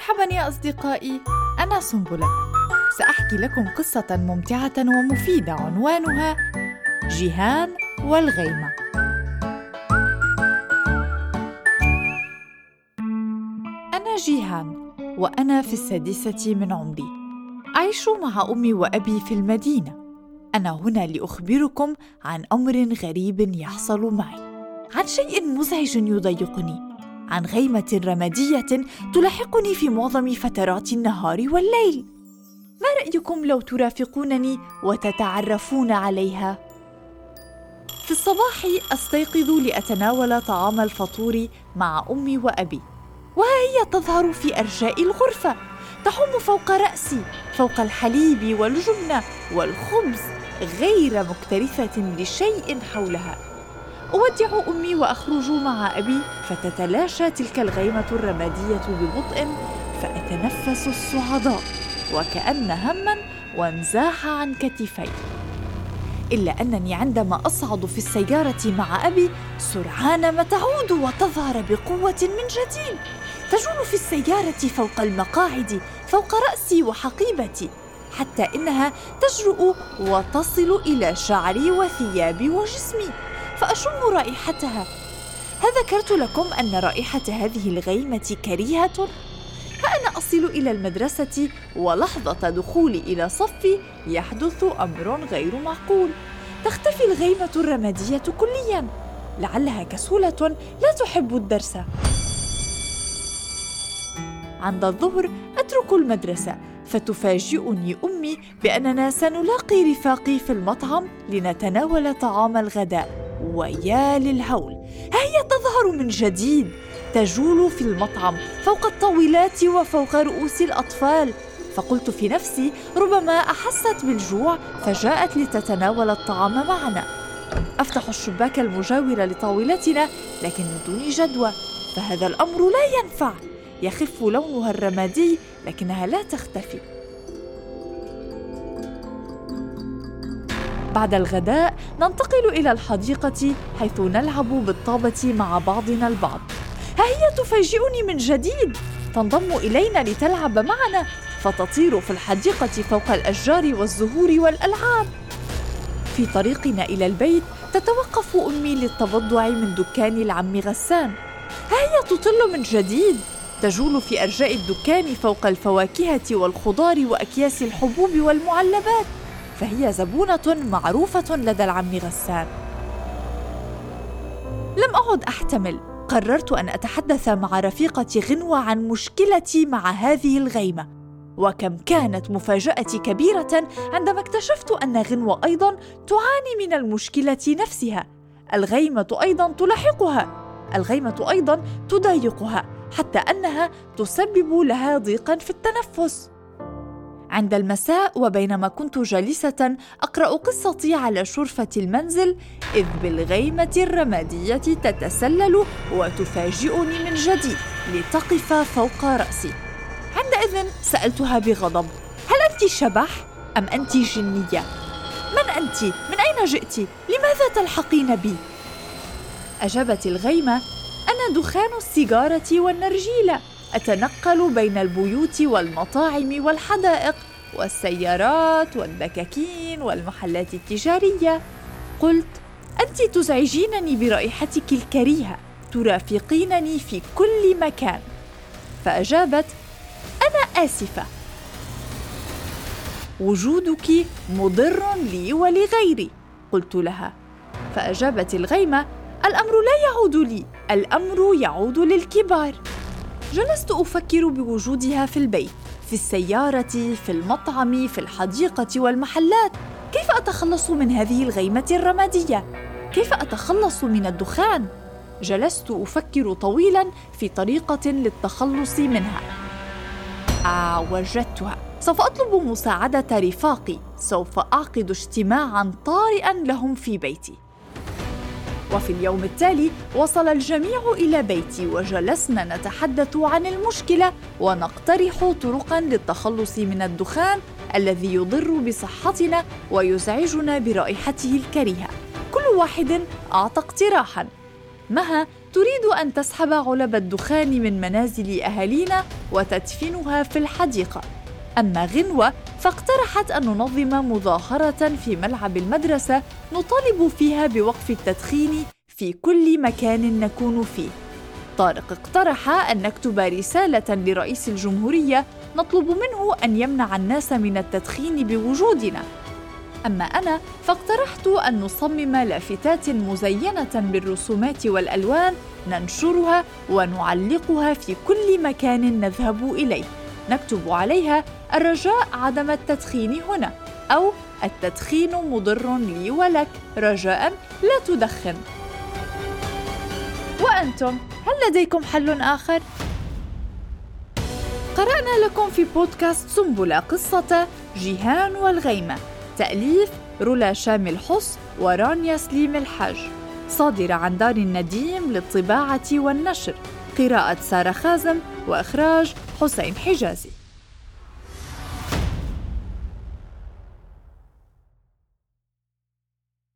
مرحبا يا أصدقائي. أنا سنبلة. سأحكي لكم قصة ممتعة ومفيدة عنوانها جيهان والغيمة. أنا جيهان وأنا في السادسة من عمري. أعيش مع أمي وأبي في المدينة. أنا هنا لأخبركم عن أمر غريب يحصل معي. عن شيء مزعج يضايقني. عن غيمة رمادية تلاحقني في معظم فترات النهار والليل. ما رأيكم لو ترافقونني وتتعرفون عليها؟ في الصباح أستيقظ لأتناول طعام الفطور مع أمي وأبي، وها هي تظهر في أرجاء الغرفة، تحوم فوق رأسي، فوق الحليب والجبنة والخبز، غير مكترثة لشيء حولها. أودع أمي وأخرج مع أبي فتتلاشى تلك الغيمة الرمادية ببطء فأتنفس الصعداء وكأن هما وانزاح عن كتفي إلا أنني عندما أصعد في السيارة مع أبي سرعان ما تعود وتظهر بقوة من جديد. تجول في السيارة فوق المقاعد فوق رأسي وحقيبتي حتى إنها تجرؤ وتصل إلى شعري وثيابي وجسمي. فأشم رائحتها. ذكرت لكم أن رائحة هذه الغيمة كريهة؟ فأنا أصل إلى المدرسة ولحظة دخولي إلى صفي يحدث أمر غير معقول. تختفي الغيمة الرمادية كلياً. لعلها كسولة لا تحب الدرس. عند الظهر أترك المدرسة فتفاجئني أمي بأننا سنلاقي رفاقي في المطعم لنتناول طعام الغداء. ويا للهول هي تظهر من جديد. تجول في المطعم فوق الطاولات وفوق رؤوس الأطفال. فقلت في نفسي ربما أحست بالجوع فجاءت لتتناول الطعام معنا. أفتح الشباك المجاور لطاولتنا لكن من دون جدوى. فهذا الأمر لا ينفع. يخف لونها الرمادي لكنها لا تختفي. بعد الغداء ننتقل إلى الحديقة حيث نلعب بالطابة مع بعضنا البعض. ها هي تفاجئني من جديد. تنضم إلينا لتلعب معنا فتطير في الحديقة فوق الأشجار والزهور والألعاب. في طريقنا إلى البيت تتوقف أمي للتبضع من دكان العم غسان. ها هي تطل من جديد. تجول في أرجاء الدكان فوق الفواكه والخضار وأكياس الحبوب والمعلبات. فهي زبونة معروفة لدى العم غسان. لم أعد أحتمل. قررت أن أتحدث مع رفيقتي غنوة عن مشكلتي مع هذه الغيمة. وكم كانت مفاجأتي كبيرة عندما اكتشفت أن غنوة أيضا تعاني من المشكلة نفسها. الغيمة أيضا تلاحقها. الغيمة أيضا تضايقها حتى أنها تسبب لها ضيقا في التنفس. عند المساء وبينما كنت جالسة أقرأ قصتي على شرفة المنزل إذ بالغيمة الرمادية تتسلل وتفاجئني من جديد لتقف فوق رأسي عندئذ سألتها بغضب هل أنت شبح أم أنت جنية؟ من أنت؟ من أين جئت؟ لماذا تلحقين بي؟ أجابت الغيمة أنا دخان السيجارة والنرجيلة أتنقل بين البيوت والمطاعم والحدائق والسيارات والدكاكين والمحلات التجارية. قلت أنت تزعجينني برائحتك الكريهة ترافقينني في كل مكان. فأجابت أنا آسفة. وجودك مضر لي ولغيري قلت لها. فأجابت الغيمة الأمر لا يعود لي الأمر يعود للكبار. جلست أفكر بوجودها في البيت في السيارة في المطعم في الحديقة والمحلات. كيف أتخلص من هذه الغيمة الرمادية؟ كيف أتخلص من الدخان؟ جلست أفكر طويلا في طريقة للتخلص منها. آه وجدتها. سوف أطلب مساعدة رفاقي. سوف أعقد اجتماعا طارئا لهم في بيتي. وفي اليوم التالي وصل الجميع إلى بيتي وجلسنا نتحدث عن المشكلة ونقترح طرقا للتخلص من الدخان الذي يضر بصحتنا ويزعجنا برائحته الكريهة. كل واحد أعطى اقتراحا. مها تريد أن تسحب علب الدخان من منازل أهالينا وتدفنها في الحديقة. أما غنوة فاقترحت أن ننظم مظاهرة في ملعب المدرسة نطالب فيها بوقف التدخين في كل مكان نكون فيه. طارق اقترح أن نكتب رسالة لرئيس الجمهورية نطلب منه أن يمنع الناس من التدخين بوجودنا. أما أنا فاقترحت أن نصمم لافتات مزينة بالرسومات والألوان ننشرها ونعلقها في كل مكان نذهب إليه. نكتب عليها الرجاء عدم التدخين هنا أو التدخين مضر لي ولك رجاء لا تدخن. وأنتم هل لديكم حل آخر؟ قرأنا لكم في بودكاست سنبلة قصة جيهان والغيمة تأليف رولا شامل حص ورانيا سليم الحاج. صادرة عن دار النديم للطباعة والنشر. قراءة سارة خازم وإخراج حسين حجازي.